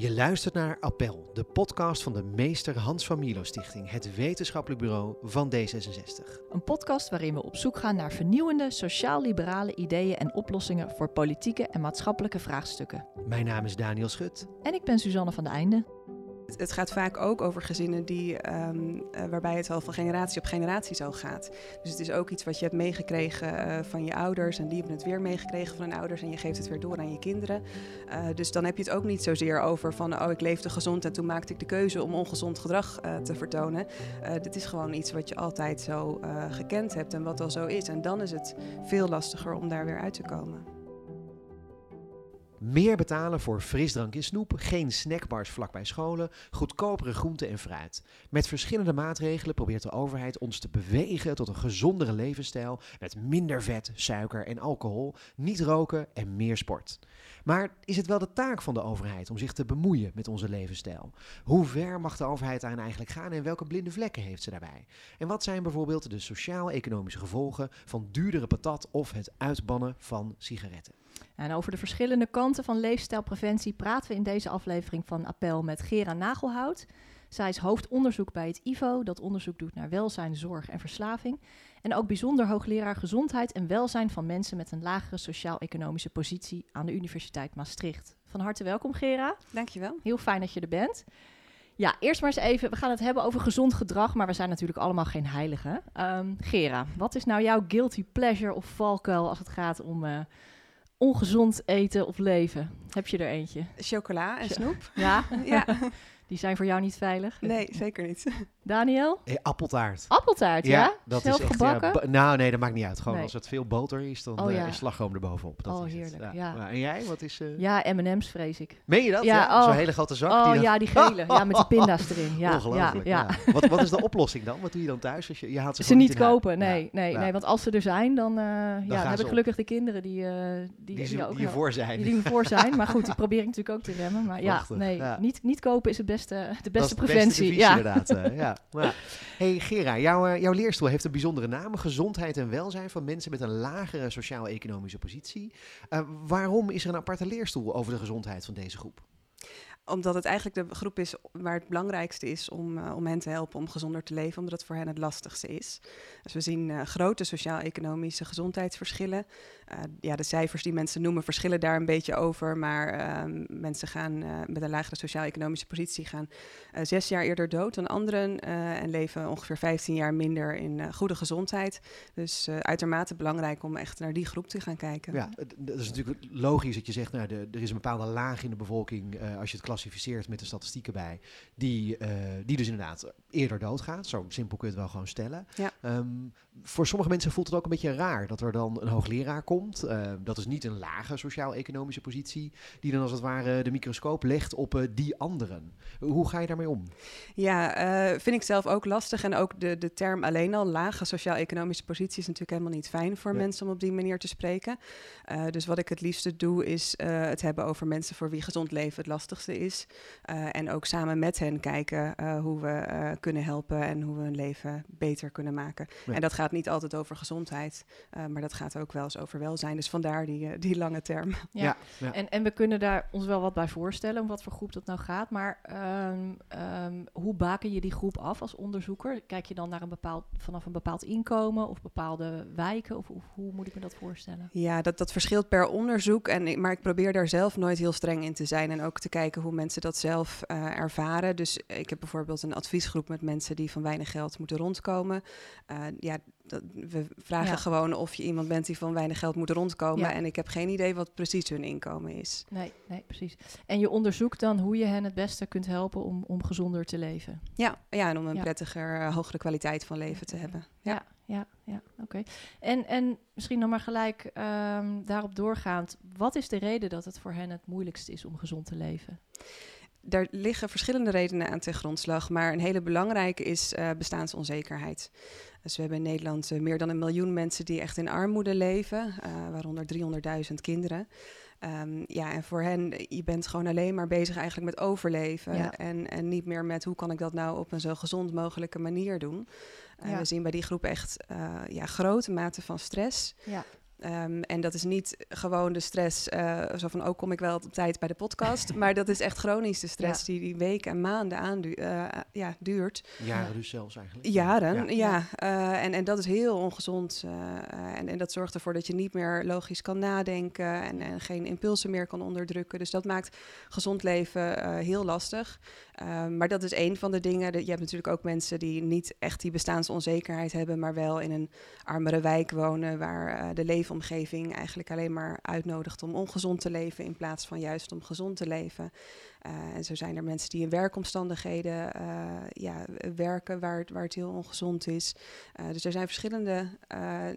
Je luistert naar Appel, de podcast van de Meester Hans van Milo Stichting, het wetenschappelijk bureau van D66. Een podcast waarin we op zoek gaan naar vernieuwende, sociaal-liberale ideeën en oplossingen voor politieke en maatschappelijke vraagstukken. Mijn naam is Daniel Schut. En ik ben Suzanne van de Einde. Het gaat vaak ook over gezinnen die, um, uh, waarbij het al van generatie op generatie zo gaat. Dus het is ook iets wat je hebt meegekregen uh, van je ouders en die hebben het weer meegekregen van hun ouders en je geeft het weer door aan je kinderen. Uh, dus dan heb je het ook niet zozeer over van oh ik leefde gezond en toen maakte ik de keuze om ongezond gedrag te vertonen. dit is gewoon iets wat je altijd zo gekend hebt en wat al zo is. En dan is het veel lastiger om daar weer uit te komen. Meer betalen voor frisdrank en snoep, geen snackbars vlakbij scholen, goedkopere groenten en fruit. Met verschillende maatregelen probeert de overheid ons te bewegen tot een gezondere levensstijl met minder vet, suiker en alcohol, niet roken en meer sport. Maar is het wel de taak van de overheid om zich te bemoeien met onze levensstijl? Hoe ver mag de overheid daarin eigenlijk gaan en welke blinde vlekken heeft ze daarbij? En wat zijn bijvoorbeeld de sociaal-economische gevolgen van duurdere patat of het uitbannen van sigaretten? En over de verschillende kanten van leefstijlpreventie praten we in deze aflevering van Appel met Gera Nagelhout. Zij is hoofdonderzoek bij het IVO, dat onderzoek doet naar welzijn, zorg en verslaving. En ook bijzonder hoogleraar gezondheid en welzijn van mensen met een lagere sociaal-economische positie aan de Universiteit Maastricht. Van harte welkom, Gera. Dankjewel. Heel fijn dat je er bent. Ja, eerst maar eens even, we gaan het hebben over gezond gedrag, maar we zijn natuurlijk allemaal geen heiligen. Um, Gera, wat is nou jouw guilty pleasure of valkuil als het gaat om... Uh, ongezond eten of leven? Heb je er eentje? Chocola en snoep. Ja? ja. Die zijn voor jou niet veilig? Nee, zeker niet. Daniel? Hey, appeltaart. Appeltaart, ja? ja? Dat Zelf is echt, gebakken? Ja, nou, nee, dat maakt niet uit. Gewoon als het veel boter is, dan oh, ja. uh, is slagroom erbovenop. Dat oh, is heerlijk, het. ja. En jij, wat is... Uh... Ja, M&M's vrees ik. Meen je dat? Ja, oh. Zo'n hele grote zak? Oh, die dan... ja, die gele. ja, met die pinda's erin. Ja, Ongelooflijk, ja. Wat, wat is de oplossing dan? Wat doe je dan thuis? Als je, je haalt ze, ze niet, kopen, nee, nee, nee. Want als ze er zijn, dan, uh, dan ja, heb ik gelukkig de kinderen die... Die, die, die, ook die ervoor zijn. Die ervoor zijn. Maar goed, die probeer ik natuurlijk ook te remmen. Maar ja, nee, niet, niet kopen is het beste, de beste preventie. Ja, inderdaad. ja. Hey Gera, jouw, jouw leerstoel heeft een bijzondere naam: gezondheid en welzijn van mensen met een lagere sociaal-economische positie. Uh, waarom is er een aparte leerstoel over de gezondheid van deze groep? Omdat het eigenlijk de groep is waar het belangrijkste is om, uh, om hen te helpen om gezonder te leven, omdat het voor hen het lastigste is. Dus we zien uh, grote sociaal-economische gezondheidsverschillen. Uh, ja, de cijfers die mensen noemen verschillen daar een beetje over, maar ehm, mensen gaan met een lagere sociaal-economische positie gaan zes jaar eerder dood dan anderen en leven ongeveer 15 jaar minder in goede gezondheid. Dus uitermate belangrijk om echt naar die groep te gaan kijken. Ja, dat is natuurlijk logisch dat je zegt, nou, er is een bepaalde laag in de bevolking als je het klassificeert met de statistieken bij, die, uh, die dus inderdaad eerder doodgaat. Zo simpel kun je het wel gewoon stellen. Ja. Um, voor sommige mensen voelt het ook een beetje raar dat er dan een hoogleraar komt. Uh, dat is niet een lage sociaal-economische positie, die dan als het ware de microscoop legt op uh, die anderen. Hoe ga je daarmee om? Ja, vind ik zelf ook lastig. En ook de, de term alleen al, lage sociaal-economische positie, is natuurlijk helemaal niet fijn voor mensen om op die manier te spreken. dus wat ik het liefste doe, is het hebben over mensen voor wie gezond leven het lastigste is. En ook samen met hen kijken hoe we kunnen helpen en hoe we hun leven beter kunnen maken. Ja. En dat gaat niet altijd over gezondheid, maar dat gaat ook wel eens over welzijn. Dus vandaar die, die lange term. Ja, ja. ja. En, en we kunnen daar ons wel wat bij voorstellen, om wat voor groep dat nou gaat. Maar um, um, hoe baken je die groep af als onderzoeker? Kijk je dan naar een bepaald, vanaf een bepaald inkomen of bepaalde wijken? Of, of hoe moet ik me dat voorstellen? Ja, dat, dat verschilt per onderzoek. En ik, maar ik probeer daar zelf nooit heel streng in te zijn en ook te kijken hoe mensen dat zelf uh, ervaren. Dus ik heb bijvoorbeeld een adviesgroep met mensen die van weinig geld moeten rondkomen. Uh, ja, dat, we vragen ja. gewoon of je iemand bent die van weinig geld moet rondkomen. Ja. En ik heb geen idee wat precies hun inkomen is. Nee, nee, precies. En je onderzoekt dan hoe je hen het beste kunt helpen om, om gezonder te leven. Ja, ja en om een prettiger, uh, hogere kwaliteit van leven te hebben. Ja, ja, ja, ja oké. Okay. En, en misschien dan maar gelijk um, daarop doorgaand. Wat is de reden dat het voor hen het moeilijkst is om gezond te leven? Daar liggen verschillende redenen aan ten grondslag, maar een hele belangrijke is uh, bestaansonzekerheid. Dus we hebben in Nederland uh, meer dan een miljoen mensen die echt in armoede leven, uh, waaronder 300.000 kinderen. Um, ja, en voor hen, je bent gewoon alleen maar bezig eigenlijk met overleven. Ja. En, en niet meer met hoe kan ik dat nou op een zo gezond mogelijke manier doen. Uh, ja. We zien bij die groep echt ja, grote mate van stress. Ja. Ehm, en dat is niet gewoon de stress, uh, zo van, oh, kom ik wel op tijd bij de podcast. maar dat is echt chronische stress die, die weken en maanden aan uh, ja, duurt. Jaren dus zelfs eigenlijk. Jaren, ja. ja. en, en dat is heel ongezond. en, en dat zorgt ervoor dat je niet meer logisch kan nadenken en, en geen impulsen meer kan onderdrukken. Dus dat maakt gezond leven heel lastig. Ehm, maar dat is een van de dingen. Je hebt natuurlijk ook mensen die niet echt die bestaansonzekerheid hebben, maar wel in een armere wijk wonen waar de leven omgeving eigenlijk alleen maar uitnodigt om ongezond te leven in plaats van juist om gezond te leven. Uh, en zo zijn er mensen die in werkomstandigheden uh, ja, werken waar het, waar het heel ongezond is. Uh, dus er zijn verschillende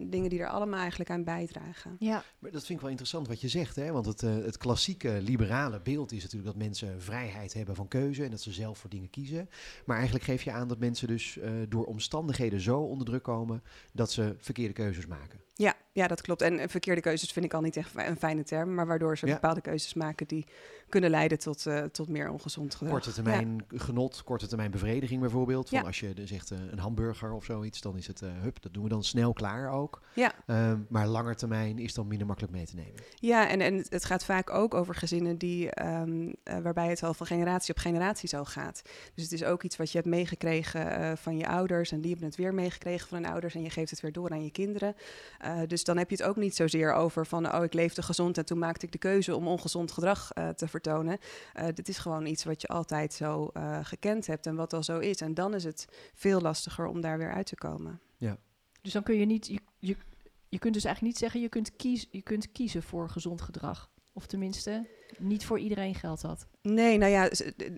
dingen die er allemaal eigenlijk aan bijdragen. Ja. Maar dat vind ik wel interessant wat je zegt, hè? want het, het klassieke liberale beeld is natuurlijk dat mensen vrijheid hebben van keuze en dat ze zelf voor dingen kiezen. Maar eigenlijk geef je aan dat mensen dus door omstandigheden zo onder druk komen dat ze verkeerde keuzes maken. Ja, ja, dat klopt. En verkeerde keuzes vind ik al niet echt een fijne term, maar waardoor ze bepaalde keuzes maken die kunnen leiden tot, uh, tot meer ongezond gedrag. Korte termijn genot, korte termijn bevrediging bijvoorbeeld. Van Als je zegt uh, een hamburger of zoiets, dan is het, uh, hup, dat doen we dan snel klaar ook. Ja. Uh, maar langer termijn is dan minder makkelijk mee te nemen. Ja, en, en het gaat vaak ook over gezinnen die, um, waarbij het al van generatie op generatie zo gaat. Dus het is ook iets wat je hebt meegekregen van je ouders en die hebben het weer meegekregen van hun ouders en je geeft het weer door aan je kinderen. dus dan heb je het ook niet zozeer over van, oh, ik leefde gezond en toen maakte ik de keuze om ongezond gedrag te vertonen. Uh, dit is gewoon iets wat je altijd zo uh, gekend hebt en wat al zo is. En dan is het veel lastiger om daar weer uit te komen. Ja. Dus dan kun je niet, je, je, je kunt dus eigenlijk niet zeggen, je kunt, kies, je kunt kiezen voor gezond gedrag. Of tenminste, niet voor iedereen geldt dat. Nee, nou ja,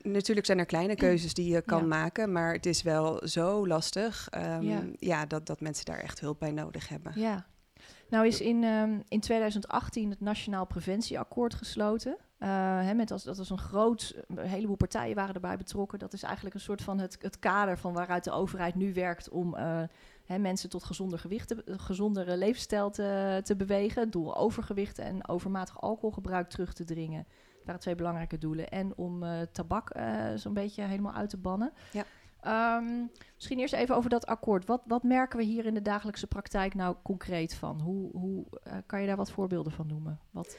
natuurlijk zijn er kleine keuzes die je kan maken, maar het is wel zo lastig um, ja. ja. dat, dat mensen daar echt hulp bij nodig hebben. Ja. Nou is in, um, in 2018 het Nationaal Preventieakkoord gesloten. Hè, met als, dat was een groot, een heleboel partijen waren erbij betrokken. Dat is eigenlijk een soort van het, het kader van waaruit de overheid nu werkt om hè, mensen tot gezonder gewicht gezondere levensstijl te, te bewegen. Door overgewicht en overmatig alcoholgebruik terug te dringen. Dat waren twee belangrijke doelen. En om uh, tabak zo'n beetje helemaal uit te bannen. Ja. Um, misschien eerst even over dat akkoord. Wat, wat merken we hier in de dagelijkse praktijk nou concreet van? Hoe, hoe kan je daar wat voorbeelden van noemen? Wat...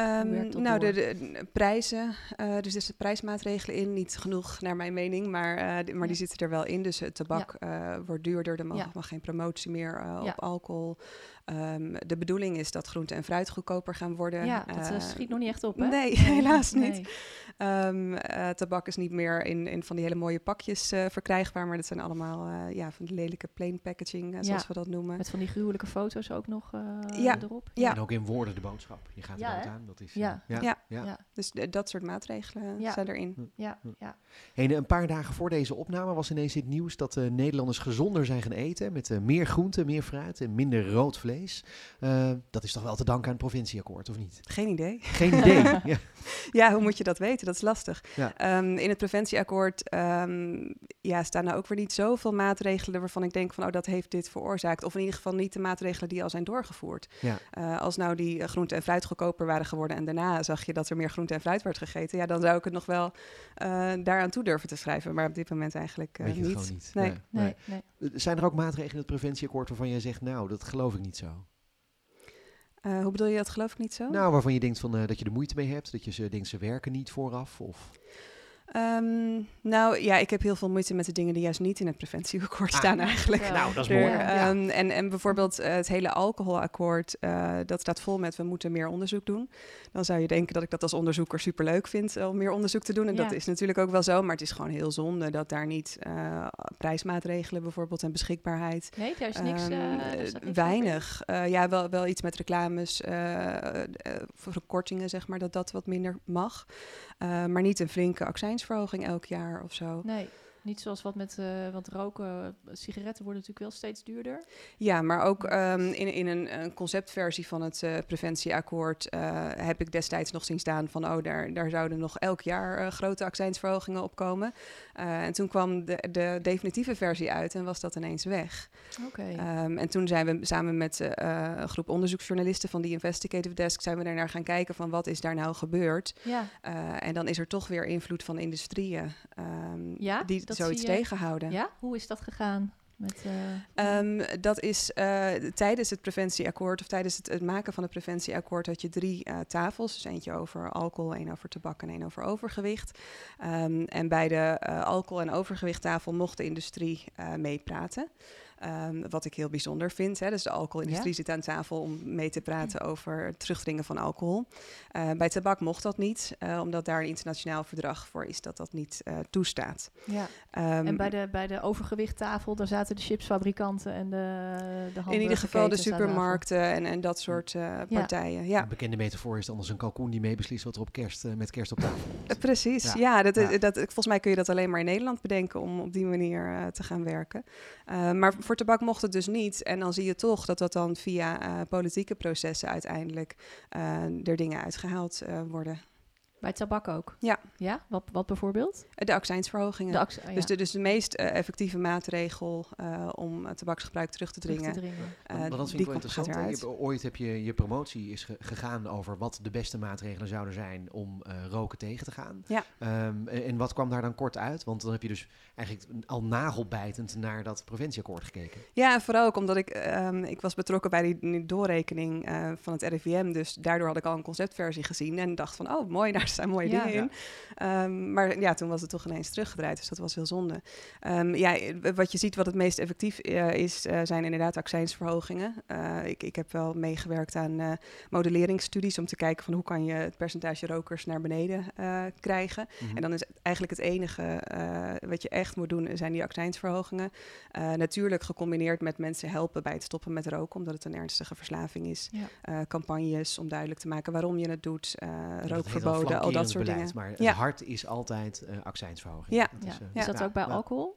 Um, nou, de, de, prijzen, uh, dus er zitten prijsmaatregelen in, niet genoeg naar mijn mening, maar, uh, maar die zitten er wel in. Dus het tabak ja. uh, wordt duurder, er mag, ja. mag geen promotie meer op alcohol. Um, de bedoeling is dat groente en fruit goedkoper gaan worden. Ja, dat schiet nog niet echt op, hè? Nee, helaas nee. niet. Um, tabak is niet meer in, in van die hele mooie pakjes verkrijgbaar, maar dat zijn allemaal ja, van die lelijke plain packaging, zoals we dat noemen. Met van die gruwelijke foto's ook nog ja. erop. Ja. En ook in woorden de boodschap. Je gaat er ja, aan. Dat is, ja. Ja. Ja. ja. Dus dat soort maatregelen zijn erin. Ja. Ja. Hey, een paar dagen voor deze opname was ineens dit nieuws dat uh, Nederlanders gezonder zijn gaan eten. Met uh, meer groente, meer fruit en minder rood vlees. Uh, dat is toch wel te danken aan het provincieakkoord, of niet? Geen idee. Geen idee. ja. ja, hoe moet je dat weten? Dat is lastig. Um, in het preventieakkoord um, ja, staan nou ook weer niet zoveel maatregelen waarvan ik denk van oh, dat heeft dit veroorzaakt. Of in ieder geval niet de maatregelen die al zijn doorgevoerd. Ja. als nou die groente en fruit goedkoper waren geworden en daarna zag je dat er meer groente en fruit werd gegeten, ja, dan zou ik het nog wel uh, daaraan toe durven te schrijven. Maar op dit moment eigenlijk uh, niet. niet. Nee. Nee, nee. nee. Zijn er ook maatregelen in het preventieakkoord waarvan jij zegt, nou, dat geloof ik niet zo? Uh, hoe bedoel je dat geloof ik niet zo? Nou, waarvan je denkt van, dat je er moeite mee hebt, dat je ze denkt ze werken niet vooraf of... Um, nou ja, ik heb heel veel moeite met de dingen die juist niet in het preventieakkoord ah, staan eigenlijk. Ja. Nou, dat is mooi. Um, en, en bijvoorbeeld uh, het hele alcoholakkoord, uh, dat staat vol met we moeten meer onderzoek doen. Dan zou je denken dat ik dat als onderzoeker superleuk vind om meer onderzoek te doen. En ja. dat is natuurlijk ook wel zo, maar het is gewoon heel zonde dat daar niet uh, prijsmaatregelen bijvoorbeeld en beschikbaarheid. Nee, daar is niks. Um, weinig. ja, wel, wel iets met reclames, verkortingen zeg maar, dat dat wat minder mag. maar niet een flinke accijnsverhoging elk jaar of zo. Nee. Niet zoals wat met uh, wat roken, sigaretten worden natuurlijk wel steeds duurder. Ja, maar ook um, in, in een, een, conceptversie van het uh, preventieakkoord uh, heb ik destijds nog zien staan van oh, daar, daar zouden nog elk jaar grote accijnsverhogingen op komen. en toen kwam de, de definitieve versie uit en was dat ineens weg. Oké. Okay. Um, en toen zijn we samen met een groep onderzoeksjournalisten van die Investigative Desk zijn we er naar gaan kijken van wat is daar nou gebeurd. Ja. en dan is er toch weer invloed van industrieën. Um, ja, die, zoiets tegenhouden. Ja, hoe is dat gegaan? Met, uh, um, dat is uh, tijdens het preventieakkoord of tijdens het, het, maken van het preventieakkoord had je drie uh, tafels. Dus eentje over alcohol, één over tabak en één over overgewicht. Um, en bij de alcohol- en overgewichttafel mocht de industrie meepraten. Um, wat ik heel bijzonder vind. Hè. Dus de alcoholindustrie ja. zit aan tafel om mee te praten over het terugdringen van alcohol. Uh, bij tabak mocht dat niet, uh, omdat daar een internationaal verdrag voor is dat dat niet uh, toestaat. Ja. Um, en bij de, bij de overgewichttafel, daar zaten de chipsfabrikanten en de, de In ieder geval de supermarkten en, en dat soort partijen. Ja. Een bekende metafoor is anders een kalkoen die meebeslist wat er op kerst, met kerst op tafel komt. Precies, ja. ja, dat, ja. Dat, volgens mij kun je dat alleen maar in Nederland bedenken om op die manier te gaan werken. maar voor tabak mocht het dus niet. En dan zie je toch dat dat dan via uh, politieke processen uiteindelijk uh, er dingen uitgehaald uh, worden. Bij tabak ook? Ja. Ja? Wat, wat bijvoorbeeld? De accijnsverhogingen. De acc oh, ja. dus, de, dus de meest uh, effectieve maatregel uh, om uh, tabaksgebruik terug te dringen. Terug te dringen. maar dat vind ik wel interessant. Je, ooit heb je je promotie is ge gegaan over wat de beste maatregelen zouden zijn om roken tegen te gaan. Ja. Um, en, en wat kwam daar dan kort uit? Want dan heb je dus eigenlijk al nagelbijtend naar dat preventieakkoord gekeken. Ja, en vooral ook omdat ik, um, ik was betrokken bij die, die doorrekening van het RIVM. Dus daardoor had ik al een conceptversie gezien en dacht van, oh mooi, daar staan mooie ja. dingen in. Ja. Um, maar ja, toen was het toch ineens teruggedraaid, dus dat was heel zonde. Um, ja, wat je ziet wat het meest effectief uh, is, uh, zijn inderdaad accijnsverhogingen. Uh, ik, ik heb wel meegewerkt aan modelleringsstudies om te kijken van hoe kan je het percentage rokers naar beneden krijgen. Mm -hmm. En dan is eigenlijk het enige wat je echt moet doen, zijn die accijnsverhogingen. natuurlijk gecombineerd met mensen helpen bij het stoppen met roken, omdat het een ernstige verslaving is. Ja. campagnes om duidelijk te maken waarom je het doet, rookverboden al dat soort beleid, dingen. Maar het hart is altijd uh, accijnsverhoging. Ja. Dat ja. Is, uh, is, dat ook bij alcohol?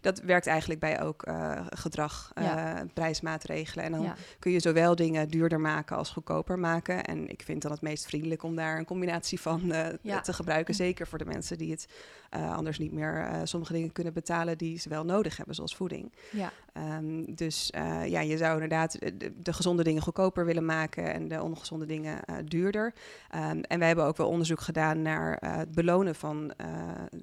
Dat werkt eigenlijk bij ook uh, gedrag, ja. prijsmaatregelen. En dan ja. kun je zowel dingen duurder maken als goedkoper maken. En ik vind dan het meest vriendelijk om daar een combinatie van ja. te gebruiken. Zeker voor de mensen die het anders niet meer sommige dingen kunnen betalen die ze wel nodig hebben, zoals voeding. Ja. Um, dus ja, je zou inderdaad de, de, gezonde dingen goedkoper willen maken en de ongezonde dingen duurder. Um, en wij hebben ook wel onderzoek gedaan naar het belonen van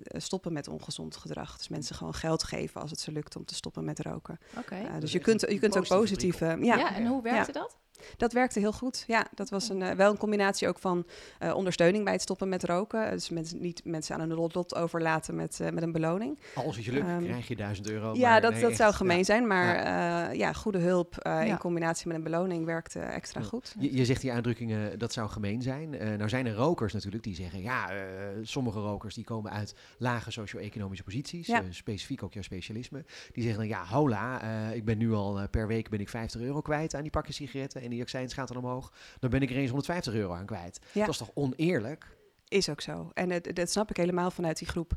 stoppen met ongezond gedrag. Dus mensen gewoon geld geven als het ze lukt om te stoppen met roken. Okay. dus, dus je kunt, je kunt ook positieve. Ja. ja, en hoe werkte ja. dat? Dat werkte heel goed. Ja, dat was een, uh, wel een combinatie ook van uh, ondersteuning bij het stoppen met roken. Dus mensen, niet mensen aan een lot overlaten met, uh, met een beloning. Als het je lukt, um, krijg je 1000 euro. Ja, maar dat, nee, dat echt, zou gemeen ja. zijn. Maar ja. ja. goede hulp ja. in combinatie met een beloning werkte extra goed. Je, je, zegt die uitdrukkingen, dat zou gemeen zijn. nou zijn er rokers natuurlijk die zeggen... ja, sommige rokers die komen uit lage socio-economische posities. specifiek ook jouw specialisme. Die zeggen dan, ja, hola, ik ben nu al per week ben ik 50 euro kwijt aan die pakjes sigaretten. En die accijns gaat dan omhoog. Dan ben ik er eens 150 euro aan kwijt. Ja. Dat is toch oneerlijk? Is ook zo. En het, dat snap ik helemaal vanuit die groep.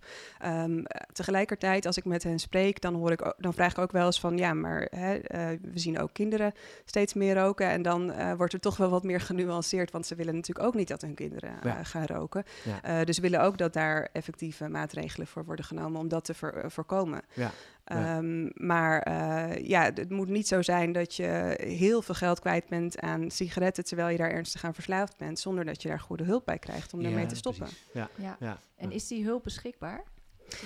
Um, tegelijkertijd, als ik met hen spreek, dan, hoor ik dan vraag ik ook wel eens van... ja, maar hè, uh, we zien ook kinderen steeds meer roken... en dan uh, wordt er toch wel wat meer genuanceerd... want ze willen natuurlijk ook niet dat hun kinderen uh, ja. gaan roken. Ja. dus willen ook dat daar effectieve maatregelen voor worden genomen... om dat te voor, voorkomen. Ja. Ja. Um, maar uh, ja, het moet niet zo zijn dat je heel veel geld kwijt bent aan sigaretten terwijl je daar ernstig aan verslaafd bent, zonder dat je daar goede hulp bij krijgt om ja, ermee te stoppen. Ja. Ja. Ja. En is die hulp beschikbaar?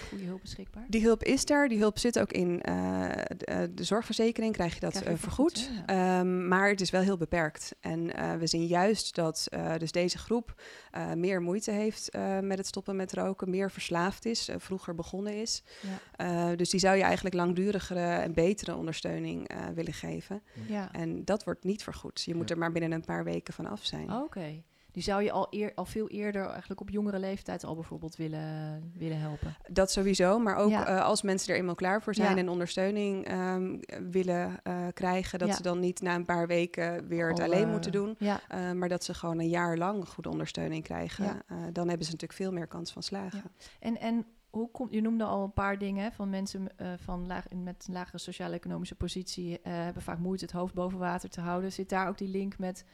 Goede hulp beschikbaar? Die hulp is er. Die hulp zit ook in uh, de, de, zorgverzekering, krijg je dat krijg je uh, vergoed. vergoed ja. um, maar het is wel heel beperkt. En uh, we zien juist dat dus deze groep meer moeite heeft met het stoppen met roken, meer verslaafd is, vroeger begonnen is. Ja. dus die zou je eigenlijk langdurigere en betere ondersteuning willen geven. Ja. En dat wordt niet vergoed. Je moet er maar binnen een paar weken van af zijn. Oké. Okay. Die zou je al, eer, al veel eerder, eigenlijk op jongere leeftijd, al bijvoorbeeld willen, willen helpen. Dat sowieso, maar ook Ja. uh, als mensen er eenmaal klaar voor zijn Ja. en ondersteuning um, willen uh, krijgen, dat Ja. ze dan niet na een paar weken weer het Al, alleen uh, moeten doen, uh, maar dat ze gewoon een jaar lang goede ondersteuning krijgen. Dan hebben ze natuurlijk veel meer kans van slagen. En, en hoe komt, je noemde al een paar dingen van mensen uh, van laag, met een lagere sociaal-economische positie uh, hebben vaak moeite het hoofd boven water te houden. Zit daar ook die link met,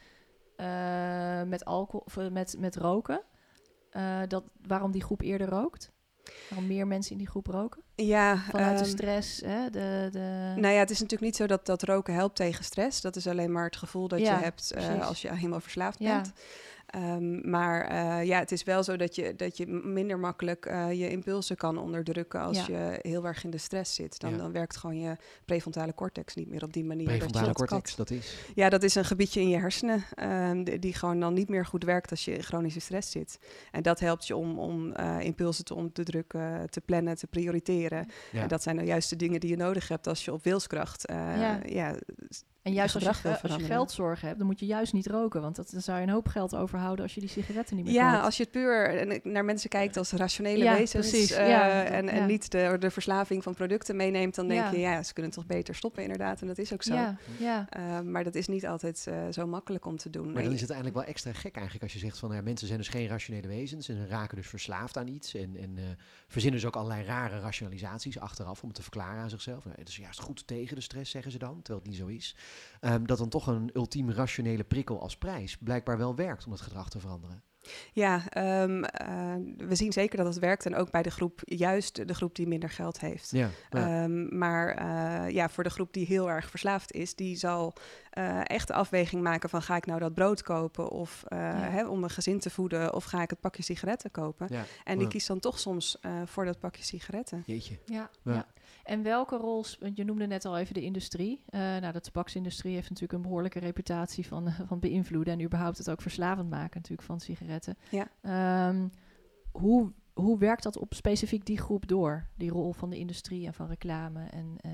uh, met alcohol of uh, met, met roken? Uh, dat, waarom die groep eerder rookt? Waarom meer mensen in die groep roken? Ja, Vanuit de um, stress, hè? De, de... Nou ja, het is natuurlijk niet zo dat, dat roken helpt tegen stress. Dat is alleen maar het gevoel dat Ja, je hebt uh, als je helemaal verslaafd Ja. bent. Ehm, maar eh, ja, het is wel zo dat je, dat je minder makkelijk uh, je impulsen kan onderdrukken als je heel erg in de stress zit. Dan, dan werkt gewoon je prefrontale cortex niet meer op die manier. Prefrontale dat cortex, dat is? Ja, dat is een gebiedje in je hersenen uh, die, die, gewoon dan niet meer goed werkt als je in chronische stress zit. En dat helpt je om, om impulsen te onderdrukken, te plannen, te prioriteren. Ja. En dat zijn nou juist de dingen die je nodig hebt als je op wilskracht ja. Ja en juist als je, als je geldzorgen hebt, dan moet je juist niet roken. Want dat, dan zou je een hoop geld overhouden als je die sigaretten niet meer Ja, als je het puur naar mensen kijkt als rationele ja, wezens... Precies. Uh, ja, en, en niet de, de verslaving van producten meeneemt... dan denk je, ja, ze kunnen toch beter stoppen inderdaad. En dat is ook zo. Ja, ja. Uh, maar dat is niet altijd uh, zo makkelijk om te doen. Maar dan is het eigenlijk wel extra gek eigenlijk als je zegt van... Ja, mensen zijn dus geen rationele wezens en ze raken dus verslaafd aan iets. En, en verzinnen dus ook allerlei rare rationalisaties achteraf om het te verklaren aan zichzelf. Nou, het is juist goed tegen de stress, zeggen ze dan, terwijl het niet zo is. Um, dat dan toch een ultiem rationele prikkel als prijs blijkbaar wel werkt om het gedrag te veranderen. Ja, um, uh, we zien zeker dat het werkt. En ook bij de groep, juist de groep die minder geld heeft. Ja, ja. Um, maar uh, ja, voor de groep die heel erg verslaafd is, die zal uh, echt de afweging maken van ga ik nou dat brood kopen of ja. hè, om mijn gezin te voeden of ga ik het pakje sigaretten kopen. Ja. En die kiest dan toch soms voor dat pakje sigaretten. Jeetje. Ja, ja. En welke rol, want je noemde net al even de industrie. Uh, nou, de tabaksindustrie heeft natuurlijk een behoorlijke reputatie van, uh, van beïnvloeden en überhaupt het ook verslavend maken natuurlijk van sigaretten. Ja. Um, hoe, hoe werkt dat op specifiek die groep door, die rol van de industrie en van reclame en uh,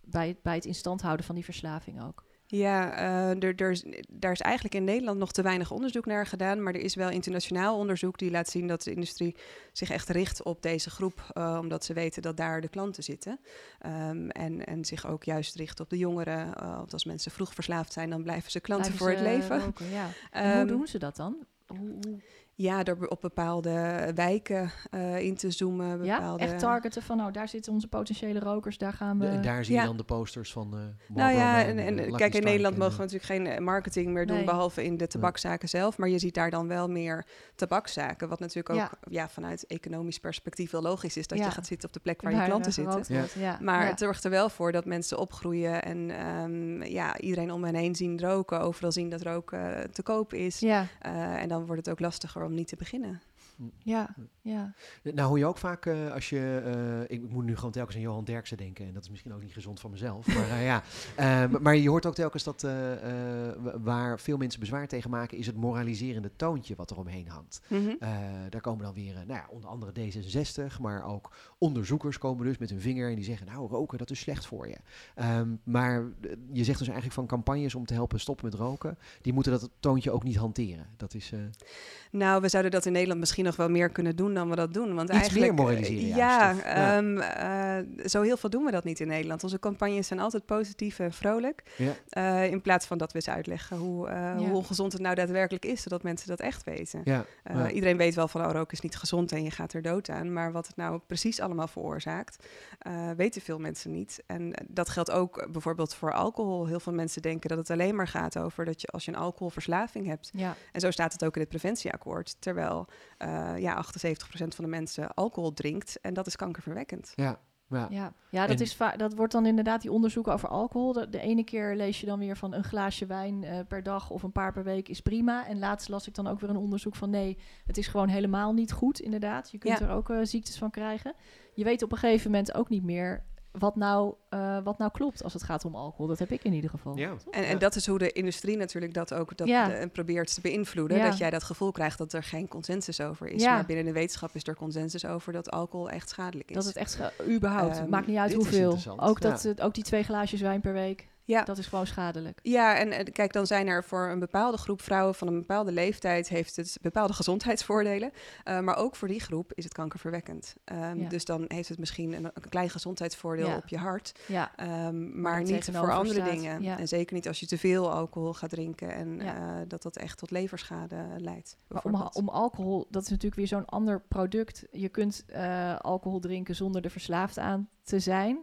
bij, bij het instand houden van die verslaving ook? Ja, uh, er, er, daar is eigenlijk in Nederland nog te weinig onderzoek naar gedaan. Maar er is wel internationaal onderzoek die laat zien dat de industrie zich echt richt op deze groep. Uh, omdat ze weten dat daar de klanten zitten. Um, en, en zich ook juist richt op de jongeren. Uh, want als mensen vroeg verslaafd zijn, dan blijven ze klanten blijven voor het leven. Roken, ja. um, hoe doen ze dat dan? Hoe, hoe? Ja, door op bepaalde wijken uh, in te zoomen. Bepaalde... Ja, echt targeten van, nou, daar zitten onze potentiële rokers, daar gaan we... en daar zie je dan de posters van uh, Nou ja, en, en, kijk, in Nederland mogen we natuurlijk geen eh, marketing meer doen, behalve in de tabakzaken zelf. Maar je ziet daar dan wel meer tabakzaken, wat natuurlijk ook ja. vanuit economisch perspectief wel logisch is, dat je gaat zitten op de plek waar, je klanten zitten. Maar het zorgt er wel voor dat mensen opgroeien en um, ja, iedereen om hen heen zien roken, overal zien dat roken te koop is. en dan wordt het ook lastiger om niet te beginnen. Ja, ja. Nou hoor je ook vaak uh, als je... Uh, ik moet nu gewoon telkens aan Johan Derksen denken. En dat is misschien ook niet gezond voor mezelf. Maar uh, ja, maar je hoort ook telkens dat waar veel mensen bezwaar tegen maken... is het moraliserende toontje wat er omheen hangt. Mm -hmm. daar komen dan weer, nou ja, onder andere D66... maar ook onderzoekers komen dus met hun vinger... en die zeggen, nou roken, dat is slecht voor je. Um, maar je zegt dus eigenlijk van campagnes om te helpen stoppen met roken... die moeten dat toontje ook niet hanteren. Dat is... Nou, we zouden dat in Nederland misschien nog wel meer kunnen doen dan we dat doen. Want Iets eigenlijk, meer moraliseren ja, ja. Um, uh, zo heel veel doen we dat niet in Nederland. Onze campagnes zijn altijd positief en vrolijk. Ja. Uh, in plaats van dat we ze uitleggen hoe, uh, ja. hoe ongezond het nou daadwerkelijk is, zodat mensen dat echt weten. Ja. Iedereen weet wel van, oh, roken is niet gezond en je gaat er dood aan. Maar wat het nou precies allemaal veroorzaakt, weten veel mensen niet. En dat geldt ook bijvoorbeeld voor alcohol. Heel veel mensen denken dat het alleen maar gaat over dat je als je een alcoholverslaving hebt. Ja. En zo staat het ook in het preventieakkoord. Terwijl uh, ja, 78% van de mensen alcohol drinkt. En dat is kankerverwekkend. Ja, ja, ja, ja dat, is dat wordt dan inderdaad die onderzoeken over alcohol. De, de, ene keer lees je dan weer van een glaasje wijn uh, per dag of een paar per week is prima. En laatst las ik dan ook weer een onderzoek van nee, het is gewoon helemaal niet goed inderdaad. Je kunt er ook uh, ziektes van krijgen. Je weet op een gegeven moment ook niet meer wat nou, uh, wat nou klopt als het gaat om alcohol. Dat heb ik in ieder geval. Ja. En, en dat is hoe de industrie natuurlijk dat ook dat ja. de, probeert te beïnvloeden. Ja. Dat jij dat gevoel krijgt dat er geen consensus over is. Maar binnen de wetenschap is er consensus over dat alcohol echt schadelijk is. Dat het echt, überhaupt, um, maakt niet uit hoeveel. Ook, dat, ook die twee glaasjes wijn per week. Ja. Dat is gewoon schadelijk. Ja, en, kijk, dan zijn er voor een bepaalde groep vrouwen van een bepaalde leeftijd heeft het bepaalde gezondheidsvoordelen. Uh, maar ook voor die groep is het kankerverwekkend. Um, Dus dan heeft het misschien een, een klein gezondheidsvoordeel ja. op je hart. Ja. Um, maar niet voor andere staat. dingen. En zeker niet als je te veel alcohol gaat drinken en uh, dat dat echt tot leverschade leidt. Maar om, om, alcohol, dat is natuurlijk weer zo'n ander product. Je kunt uh, alcohol drinken zonder er verslaafd aan te zijn.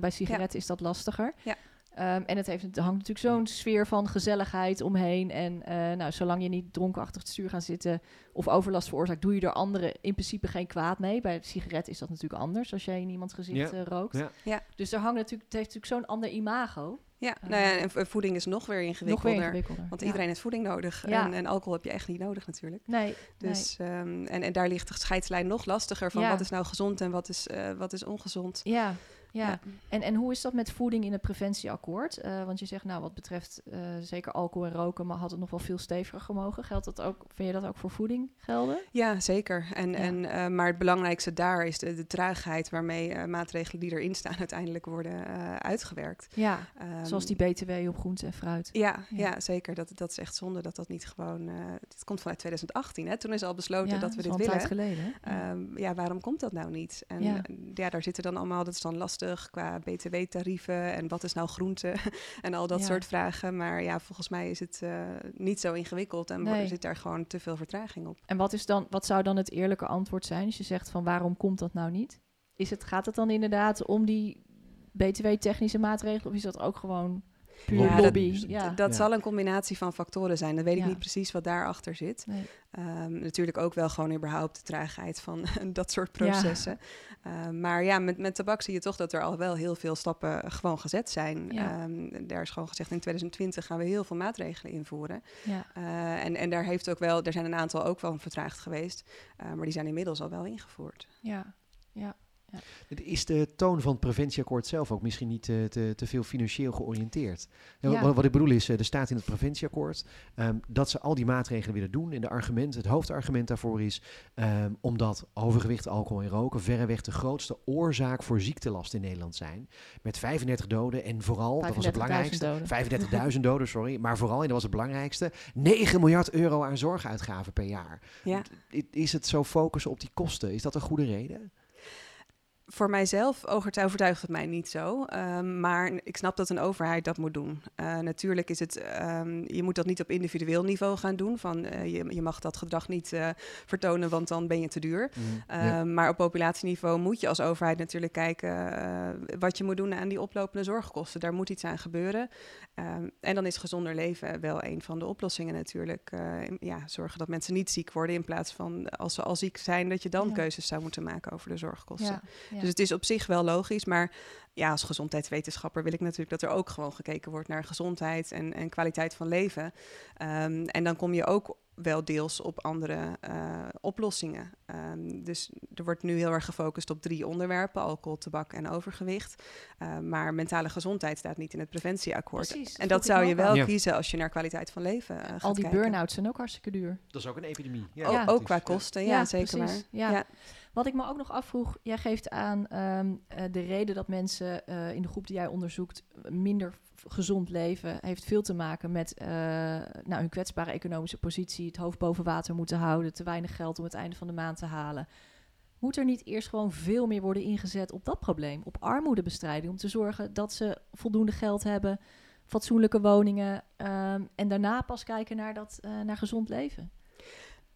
bij sigaretten is dat lastiger. Ja. Um, en het, heeft, het hangt natuurlijk zo'n sfeer van gezelligheid omheen. En uh, nou, zolang je niet dronken achter het stuur gaat zitten of overlast veroorzaakt, doe je er anderen in principe geen kwaad mee. Bij een sigaret is dat natuurlijk anders als jij in iemands gezicht ja. uh, rookt. Ja. ja. Dus er hangt natuurlijk, het heeft natuurlijk zo'n ander imago. Ja, Eh, nou ja, en voeding is nog weer nog ingewikkelder. weer ingewikkelder. Want ja. iedereen heeft voeding nodig. Ja. En, en alcohol heb je echt niet nodig natuurlijk. Nee, Dus, ehm, en, en daar ligt de scheidslijn nog lastiger van Ja. wat is nou gezond en wat is, eh, wat is ongezond. Ja, ja. Ja. En, en hoe is dat met voeding in het preventieakkoord? Eh, want je zegt, nou, wat betreft eh, zeker alcohol en roken, maar had het nog wel veel steviger gemogen. Geldt dat ook, vind je dat ook voor voeding gelden? Ja, zeker. En, Ja. En, eh, maar het belangrijkste daar is de, de traagheid waarmee maatregelen die erin staan uiteindelijk worden uitgewerkt. Ja, Ehm, zoals die BTW op groente en fruit. Ja, Ja. ja. zeker. Dat, dat is echt zonde dat dat niet gewoon... dit komt vanuit 2018, hè? Toen is al besloten ja, dat we is dit al een willen. tijd geleden. Ja. Ehm, ja, waarom komt dat nou niet? En Ja. ja. ja, daar zitten dan allemaal, dat is dan lastig qua btw-tarieven en wat is nou groente en al dat Ja. soort vragen. Maar ja, volgens mij is het eh, niet zo ingewikkeld en Nee. er zit daar gewoon te veel vertraging op. En wat, is dan, wat zou dan het eerlijke antwoord zijn als je zegt van waarom komt dat nou niet? Is het, gaat het dan inderdaad om die BTW-technische maatregelen of is dat ook gewoon puur Ja, dat- lobby? D- ja. Dat Ja. zal een combinatie van factoren zijn. Dan weet ik Ja. niet precies wat daarachter zit. Nee. Ehm, natuurlijk ook wel gewoon überhaupt de traagheid van dat soort processen. Ehm, maar ja, met, met tabak zie je toch dat er al wel heel veel stappen gewoon gezet zijn. Ja. Ehm, daar is gewoon gezegd in 2020 gaan we heel veel maatregelen invoeren. Ja. Eh, en, en daar heeft ook wel, er zijn een aantal ook wel vertraagd geweest. eh, maar die zijn inmiddels al wel ingevoerd. Ja. ja. Is de toon van het preventieakkoord zelf ook misschien niet te, te, te veel financieel georiënteerd? Ja, Ja. Wat, wat ik bedoel is, eh, er staat in het preventieakkoord ehm, dat ze al die maatregelen willen doen. En de argument, het hoofdargument daarvoor is ehm, omdat overgewicht, alcohol en roken verreweg de grootste oorzaak voor ziektelast in Nederland zijn. Met 35 doden en vooral, dat was het 35.000 belangrijkste, doden. 35.000 doden, sorry. Maar vooral, en dat was het belangrijkste, 9 miljard euro aan zorguitgaven per jaar. Ja. Is het zo focussen op die kosten? Is dat een goede reden? Voor mijzelf overtu- overtuigt het mij niet zo. ehm, maar ik snap dat een overheid dat moet doen. Eh, natuurlijk is het, ehm, je moet dat niet op individueel niveau gaan doen. Van, eh, je, je mag dat gedrag niet eh, vertonen, want dan ben je te duur. Ja. Ehm, Maar op populatieniveau moet je als overheid natuurlijk kijken eh, wat je moet doen aan die oplopende zorgkosten. Daar moet iets aan gebeuren. Ehm, en dan is gezonder leven wel een van de oplossingen natuurlijk. Eh, ja, zorgen dat mensen niet ziek worden in plaats van als ze al ziek zijn, dat je dan Ja. keuzes zou moeten maken over de zorgkosten. Ja. Dus het is op zich wel logisch, maar ja, als gezondheidswetenschapper wil ik natuurlijk dat er ook gewoon gekeken wordt naar gezondheid en, en kwaliteit van leven. Ehm, en dan kom je ook wel deels op andere eh, oplossingen. Ehm, dus er wordt nu heel erg gefocust op drie onderwerpen: alcohol, tabak en overgewicht. Eh, maar mentale gezondheid staat niet in het preventieakkoord. Precies, dat en dat zou je wel. Ja. kiezen als je naar kwaliteit van leven eh, gaat Al die burn-outs zijn ook hartstikke duur. Dat is ook een epidemie. Ook, Ja. ook qua kosten, ja, zeker precies. maar. Ja. Ja. Wat ik me ook nog afvroeg, jij geeft aan ehm, eh, de reden dat mensen eh, in de groep die jij onderzoekt minder gezond leven, heeft veel te maken met eh, nou, hun kwetsbare economische positie, het hoofd boven water moeten houden, te weinig geld om het einde van de maand te halen. Moet er niet eerst gewoon veel meer worden ingezet op dat probleem, op armoedebestrijding, om te zorgen dat ze voldoende geld hebben, fatsoenlijke woningen ehm, en daarna pas kijken naar, dat, eh, naar gezond leven?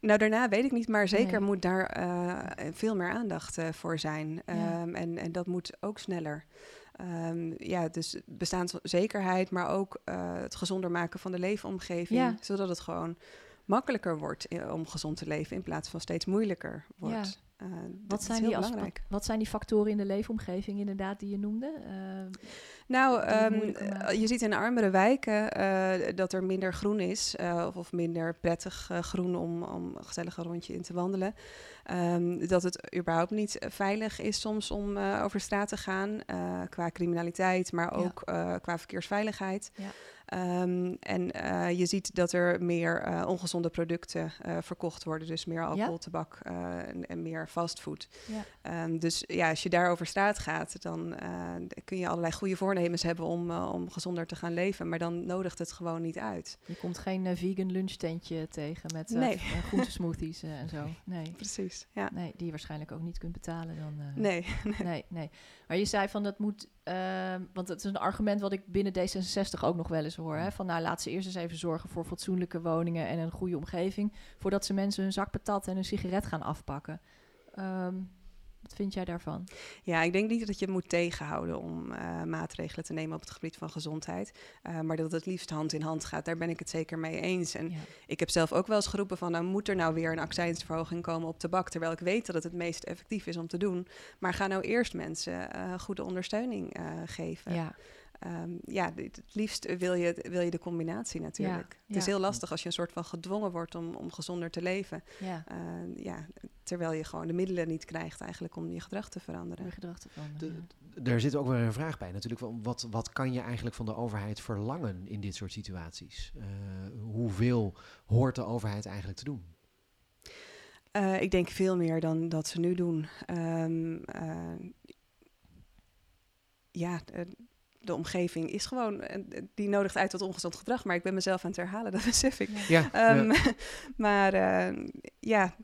Nou, daarna weet ik niet, maar zeker Nee. moet daar eh, veel meer aandacht eh, voor zijn. Ja. Ehm, en, en dat moet ook sneller. Ehm, ja, dus bestaanszekerheid, maar ook het gezonder maken van de leefomgeving. Ja. Zodat het gewoon makkelijker wordt eh, om gezond te leven in plaats van steeds moeilijker wordt. Ja. Eh, dat Wat is zijn, heel die belangrijk. wat, wat zijn die factoren in de leefomgeving inderdaad die je noemde? Ehm, Nou, ehm, eh, je ziet in armere wijken eh, dat er minder groen is, eh, of, of minder prettig eh, groen om, om een gezellig een rondje in te wandelen. Ehm, dat het überhaupt niet eh, veilig is soms om eh, over straat te gaan, eh, qua criminaliteit, maar Ja. ook qua verkeersveiligheid. Ja. Ehm, en je ziet dat er meer ongezonde producten verkocht worden, dus meer alcohol, tabak en, en meer fastfood. ja. Ehm, dus ja, als je daar over straat gaat, dan kun je allerlei goede voornemens hebben om, om gezonder te gaan leven. Maar dan nodigt het gewoon niet uit. Je komt geen vegan lunchtentje tegen met Nee. groentesmoothies eh, en zo. Nee. Precies, ja. nee, die je waarschijnlijk ook niet kunt betalen dan. eh, Nee, nee, nee. Maar je zei van dat moet, ehm, want het is een argument wat ik binnen D66 ook nog wel eens hoor. Hè? Van nou, laat ze eerst eens even zorgen voor fatsoenlijke woningen en een goede omgeving, voordat ze mensen hun zak patat en een sigaret gaan afpakken. Ehm, wat vind jij daarvan? ja, ik denk niet dat je het moet tegenhouden om eh, maatregelen te nemen op het gebied van gezondheid. Eh, maar dat het liefst hand in hand gaat, daar ben ik het zeker mee eens. En Ja. ik heb zelf ook wel eens geroepen van, nou moet er nou weer een accijnsverhoging komen op tabak, terwijl ik weet dat het het meest effectief is om te doen. Maar ga nou eerst mensen eh, goede ondersteuning geven. ja. Ehm, ja, het liefst wil je, wil je de combinatie natuurlijk. Het is ja. heel lastig als je een soort van gedwongen wordt om, om gezonder te leven. Ja, Eh, ja, terwijl je gewoon de middelen niet krijgt eigenlijk om je gedrag te veranderen. weer gedacht te veranderen, De- ja. Daar zit ook weer een vraag bij natuurlijk. van Wat, wat kan je eigenlijk van de overheid verlangen in dit soort situaties? Eh, hoeveel hoort de overheid eigenlijk te doen? Eh, ik denk veel meer dan dat ze nu doen. Ehm, eh, ja, de omgeving is gewoon, eh, die nodigt uit tot ongezond gedrag. Maar ik ben mezelf aan het herhalen, dat besef ik. Ja, Ehm, ja. maar eh, ja,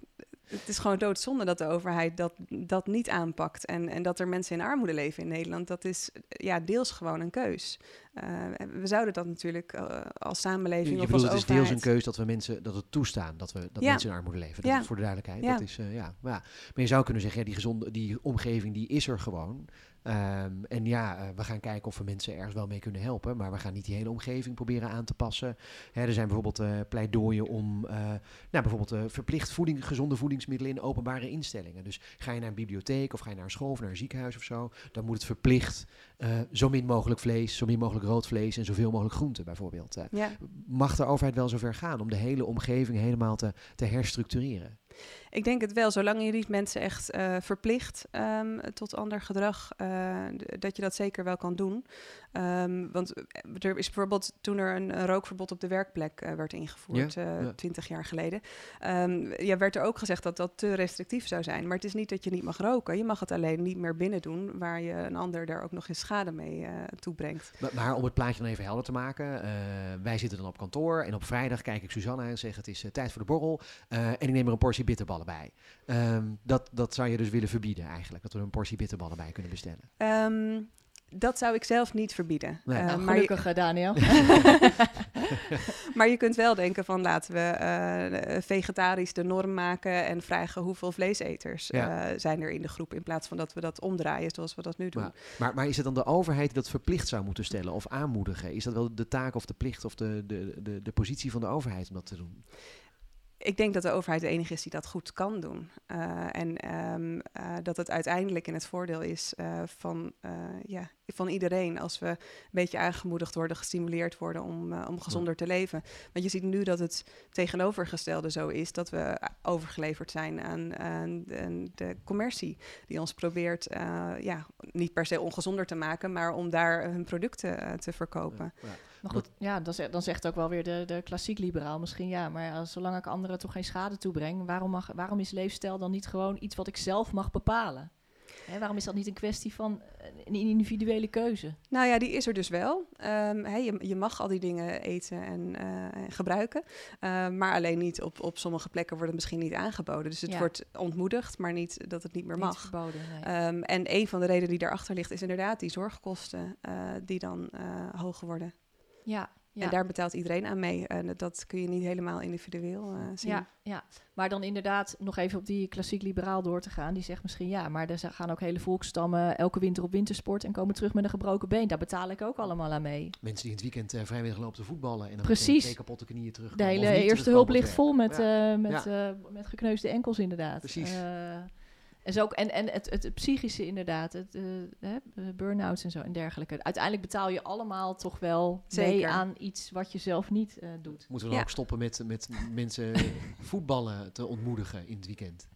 het is gewoon doodzonde dat de overheid dat, dat niet aanpakt. En, en dat er mensen in armoede leven in Nederland, dat is eh, ja, deels gewoon een keus. Eh, we zouden dat natuurlijk als Je, samenleving je of bedoelt, het is deels een keus dat we mensen dat we toestaan dat we dat Ja. mensen in armoede leven. Dat Ja. is voor de duidelijkheid. Ja. Dat is, eh, ja. Maar, ja. maar je zou kunnen zeggen, ja, die gezonde, die omgeving die is er gewoon. Ehm, en ja, eh, we gaan kijken of we mensen ergens wel mee kunnen helpen. Maar we gaan niet die hele omgeving proberen aan te passen. Hè, er zijn bijvoorbeeld eh pleidooien om eh, nou, bijvoorbeeld verplicht voeding, gezonde voedingsmiddelen in openbare instellingen. Dus ga je naar een bibliotheek of ga je naar een school of naar een ziekenhuis of zo, dan moet het verplicht zo min mogelijk vlees, zo min mogelijk rood vlees en zoveel mogelijk groenten bijvoorbeeld. Ja. mag de overheid wel zover gaan om de hele omgeving helemaal te, te herstructureren? Ik denk het wel, zolang je niet mensen echt eh, verplicht ehm, tot ander gedrag, eh, dat je dat zeker wel kan doen. Ehm, want eh, er is bijvoorbeeld toen er een, een rookverbod op de werkplek werd ingevoerd, Ja, eh, ja. 20 jaar geleden, ehm, ja, werd er ook gezegd dat dat te restrictief zou zijn. Maar het is niet dat je niet mag roken. Je mag het alleen niet meer binnen doen, waar je een ander daar ook nog eens schade mee toebrengt. Maar, maar om het plaatje dan even helder te maken. wij zitten dan op kantoor en op vrijdag kijk ik Suzanne en zeg het is tijd voor de borrel. en ik neem er een portie bitterballen bij. Ehm, dat, dat zou je dus willen verbieden eigenlijk. Dat we er een portie bitterballen bij kunnen bestellen. Ehm, dat zou ik zelf niet verbieden. Nee. Eh, Nou, maar je- gelukkig, eh, Daniel. Maar je kunt wel denken van laten we eh, vegetarisch de norm maken en vragen hoeveel vleeseters Ja. eh, zijn er in de groep in plaats van dat we dat omdraaien zoals we dat nu doen. Maar, maar, maar is het dan de overheid die dat verplicht zou moeten stellen of aanmoedigen? Is dat wel de taak of de plicht of de, de, de, de positie van de overheid om dat te doen? Ik denk dat de overheid de enige is die dat goed kan doen. Eh, en ehm, eh, dat het uiteindelijk in het voordeel is eh, van, ja, van iedereen als we een beetje aangemoedigd worden, gestimuleerd worden om, om gezonder te leven. Want je ziet nu dat het tegenovergestelde zo is, dat we overgeleverd zijn aan, aan de, de commercie, die ons probeert ja, niet per se ongezonder te maken, maar om daar hun producten te verkopen. Ja. Maar goed, ja, dan, zegt, dan zegt ook wel weer de, de klassiek liberaal misschien ja. Maar zolang ik anderen toch geen schade toebreng, waarom, mag, waarom is leefstijl dan niet gewoon iets wat ik zelf mag bepalen? Waarom is dat niet een kwestie van eh, een individuele keuze? Nou ja, die is er dus wel. Ehm, je, je mag al die dingen eten en eh, en gebruiken. Ehm, maar alleen niet op, op sommige plekken wordt het misschien niet aangeboden. Dus het Ja. wordt ontmoedigd, maar niet dat het niet meer Niet mag. verboden, nee. Ehm, en een van de redenen die daarachter ligt, is inderdaad die zorgkosten eh, die dan eh, hoger worden. Ja, ja. En daar betaalt iedereen aan mee. En dat- dat kun je niet helemaal individueel eh, zien. Ja, ja, maar dan inderdaad nog even op die klassiek liberaal door te gaan. Die zegt misschien ja, maar er gaan ook hele volkstammen elke winter op wintersport en komen terug met een gebroken been. Daar betaal ik ook allemaal aan mee. Mensen die in het weekend eh, vrijwillig lopen te voetballen en dan Precies. meteen twee kapotte knieën terug. De hele eerste hulp ligt vol met, Ja. eh, met, eh, met gekneusde enkels inderdaad. Precies. En, zo ook, en, en het, het, psychische inderdaad, het, eh, hè, eh, burn-outs en zo en dergelijke. Uiteindelijk betaal je allemaal toch wel mee Zeker. aan iets wat je zelf niet eh, doet. Moeten we dan Ja. ook stoppen met, met mensen voetballen te ontmoedigen in het weekend?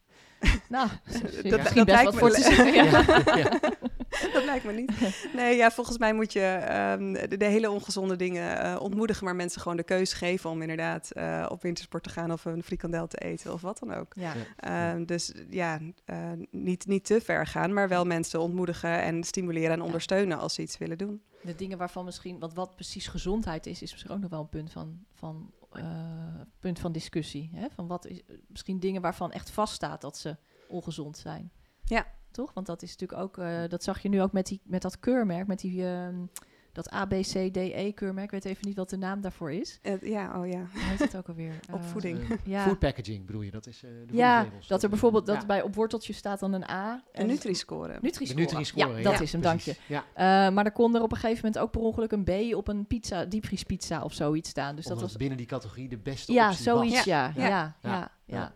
Nou, dat- misschien dat best lijkt wat me voor le- te zeggen. Ja. ja. dat lijkt me niet. Nee, ja, volgens mij moet je ehm, de, de hele ongezonde dingen eh, ontmoedigen, maar mensen gewoon de keuze geven om inderdaad eh, op wintersport te gaan of een frikandel te eten of wat dan ook. Ja. Ehm, dus ja, eh, niet, niet te ver gaan, maar wel mensen ontmoedigen en stimuleren en Ja. ondersteunen als ze iets willen doen. De dingen waarvan misschien, want wat precies gezondheid is, is misschien ook nog wel een punt van, van, eh, punt van discussie. Hè? Van wat is, misschien dingen waarvan echt vaststaat dat ze ongezond zijn. Ja. Toch? Want dat is natuurlijk ook, eh, dat zag je nu ook met, die, met dat keurmerk, met die, ehm, dat ABCDE-keurmerk. Ik weet even niet wat de naam daarvoor is. Eh, ja, oh ja. Hoe heet het ook alweer? Opvoeding. Eh, ja. Food packaging bedoel je, dat is eh, de Ja, dat er bijvoorbeeld dat Ja. bij op worteltje staat dan een A. Een Nutri-score. Nutri-score. Ja, dat is hem, dank je. Eh, maar er kon er op een gegeven moment ook per ongeluk een B op een pizza, diepvriespizza of zoiets staan. Dus dat was binnen die categorie de beste Ja, optie zoiets, was. ja. Ja, Ja. ja,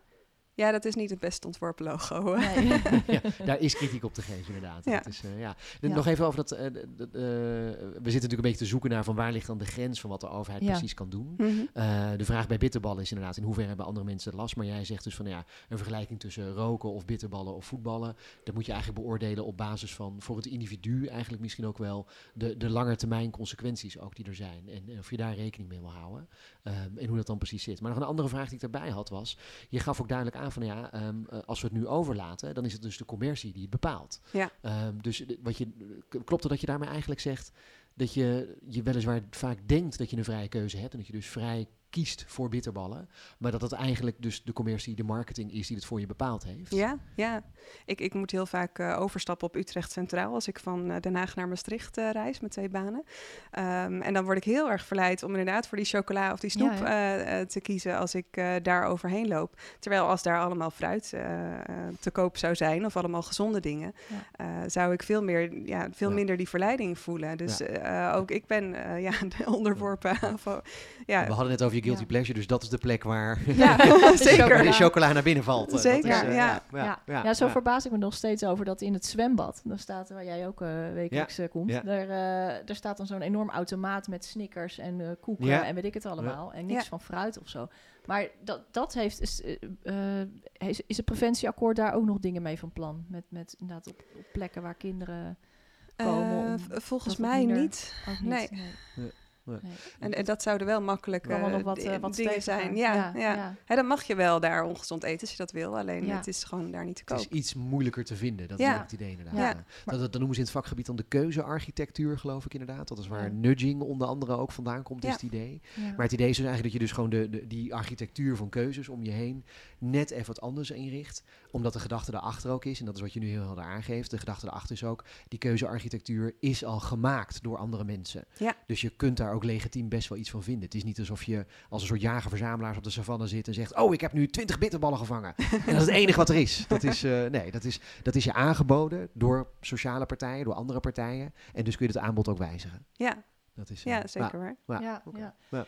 ja. Dat is niet het best ontworpen logo. Nee. ja, daar is kritiek op te geven, inderdaad. Ja. Dat is, eh, ja. Ja. Nog even over dat. eh, eh, we zitten natuurlijk een beetje te zoeken naar van waar ligt dan de grens van wat de overheid Ja. precies kan doen. Mhm. Eh, de vraag bij bitterballen is inderdaad in hoeverre hebben andere mensen last. Maar jij zegt dus van ja, een vergelijking tussen roken of bitterballen of voetballen. Dat moet je eigenlijk beoordelen op basis van voor het individu eigenlijk misschien ook wel de, de langetermijn consequenties ook die er zijn. En, en of je daar rekening mee wil houden. Ehm, en hoe dat dan precies zit. Maar nog een andere vraag die ik daarbij had was. Je gaf ook duidelijk aan van ja, ehm, eh, als we het nu overlaten, dan is het dus de commercie die het bepaalt. Ja. Ehm, dus wat je, klopt het dat je daarmee eigenlijk zegt dat je, je weliswaar vaak denkt dat je een vrije keuze hebt en dat je dus vrij kiest voor bitterballen, maar dat het eigenlijk dus de commercie, de marketing is die het voor je bepaald heeft. Ja, ja. Ik, ik moet heel vaak eh, overstappen op Utrecht Centraal als ik van eh, Den Haag naar Maastricht eh, reis met twee banen. Ehm, en dan word ik heel erg verleid om inderdaad voor die chocola of die snoep Ja, te kiezen als ik eh, daar overheen loop. Terwijl als daar allemaal fruit te koop zou zijn of allemaal gezonde dingen, eh, zou ik veel, meer, ja, veel Ja. minder die verleiding voelen. Dus Ja. eh, ook ik ben eh, ja, de onderworpen. Ja, We hadden net over je guilty Ja. pleasure, dus dat is de plek waar ja, zeker. waar de chocola naar binnen valt. Zeker, is, eh, ja. Ja, ja, zo verbaas ik me nog steeds over dat in het zwembad, daar staat waar jij ook eh wekelijks eh, komt, ja. daar, eh, daar staat dan zo'n enorm automaat met snickers en eh, koeken Ja. en weet ik het allemaal. En niks Ja. van fruit of zo. Maar dat, dat heeft, is, is, is het preventieakkoord daar ook nog dingen mee van plan? Met, met inderdaad op, op plekken waar kinderen komen Eh, volgens mij minder- niet. niet... Nee. Nee. Nee. En, en dat zouden wel makkelijk eh, wat, eh, wat dingen steviger. zijn. Ja, ja, ja. Hè, dan mag je wel daar ongezond eten als je dat wil. Alleen Ja. het is gewoon daar niet te Het is koop. iets moeilijker te vinden, dat is het idee inderdaad. Ja. Ja. Dat, dat, dat noemen ze in het vakgebied dan de keuzearchitectuur, geloof ik inderdaad. Dat is waar Ja. nudging onder andere ook vandaan komt, is het idee. Ja. Maar het idee is dus eigenlijk dat je dus gewoon de, de, die architectuur van keuzes om je heen net even wat anders inricht. Omdat de gedachte erachter ook is, en dat is wat je nu heel helder aangeeft, de gedachte erachter is ook, die keuzearchitectuur is al gemaakt door andere mensen. Ja. Dus je kunt daar ook legitiem best wel iets van vinden. Het is niet alsof je als een soort jager-verzamelaars op de savanne zit en zegt, oh, ik heb nu 20 bitterballen gevangen. en dat is het enige wat er is. Dat is, eh, nee, dat is, dat is je aangeboden door sociale partijen, door andere partijen. En dus kun je het aanbod ook wijzigen. Ja, Dat is, eh, ja zeker waar. ja, ja, oké. ja. Ja.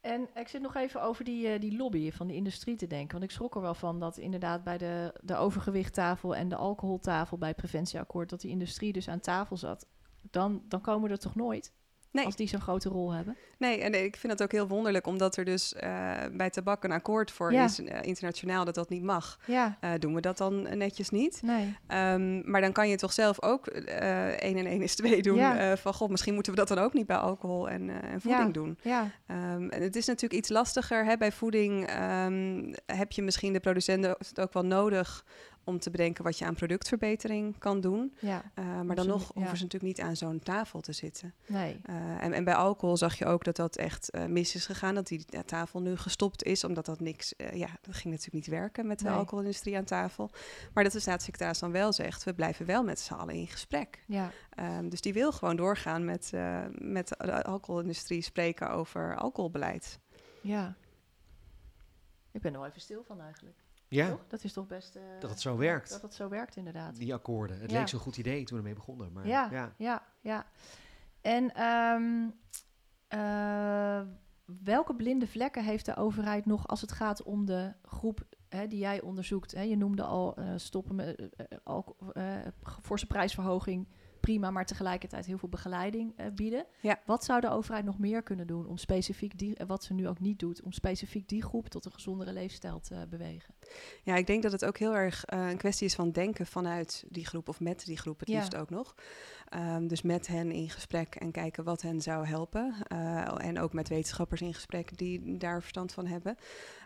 En ik zit nog even over die, eh, die lobby van de industrie te denken. Want ik schrok er wel van dat inderdaad bij de, de overgewichttafel en de alcoholtafel bij het preventieakkoord... dat die industrie dus aan tafel zat. Dan, dan komen we er toch nooit? Nee. Als die zo'n grote rol hebben. Nee, en ik vind het ook heel wonderlijk, omdat er dus eh, bij tabak een akkoord voor Ja. is, eh, internationaal, dat dat niet mag. Ja, Eh, doen we dat dan netjes niet? nee. Ehm, maar dan kan je toch zelf ook 1 en 1 is 2 doen. Ja. van god, misschien moeten we dat dan ook niet bij alcohol en, en voeding doen. Ja, Ehm, en het is natuurlijk iets lastiger. Hè? Bij voeding ehm, heb je misschien de producenten ook wel nodig om te bedenken wat je aan productverbetering kan doen. ja, Eh, maar dan nog hoeven ja. ze natuurlijk niet aan zo'n tafel te zitten. nee. Eh, en, en bij alcohol zag je ook dat dat echt eh, mis is gegaan. Dat die tafel nu gestopt is, omdat dat niks... ja, dat ging natuurlijk niet werken met de Nee. alcoholindustrie aan tafel. Maar dat de staatssecretaris dan wel zegt... we blijven wel met z'n allen in gesprek. Ja, Ehm, dus die wil gewoon doorgaan met, met de alcoholindustrie spreken over alcoholbeleid. ja. Ik ben er wel even stil van eigenlijk. Ja, Toch? Dat is toch best... eh, dat het zo werkt. Dat het zo werkt, inderdaad. die akkoorden. Het Ja. leek zo'n goed idee toen we ermee begonnen. Maar Ja. ja. Ja, ja. En ehm, eh, welke blinde vlekken heeft de overheid nog als het gaat om de groep hè, die jij onderzoekt? Hè? Je noemde al eh, stoppen met eh, forse prijsverhoging, prima, maar tegelijkertijd heel veel begeleiding eh, bieden. Ja. Wat zou de overheid nog meer kunnen doen om specifiek die, en wat ze nu ook niet doet, om specifiek die groep tot een gezondere leefstijl te bewegen? Ja, ik denk dat het ook heel erg eh, een kwestie is van denken vanuit die groep of met die groep het Ja. liefst ook nog. Ehm, dus met hen in gesprek en kijken wat hen zou helpen. Eh, en ook met wetenschappers in gesprek die daar verstand van hebben.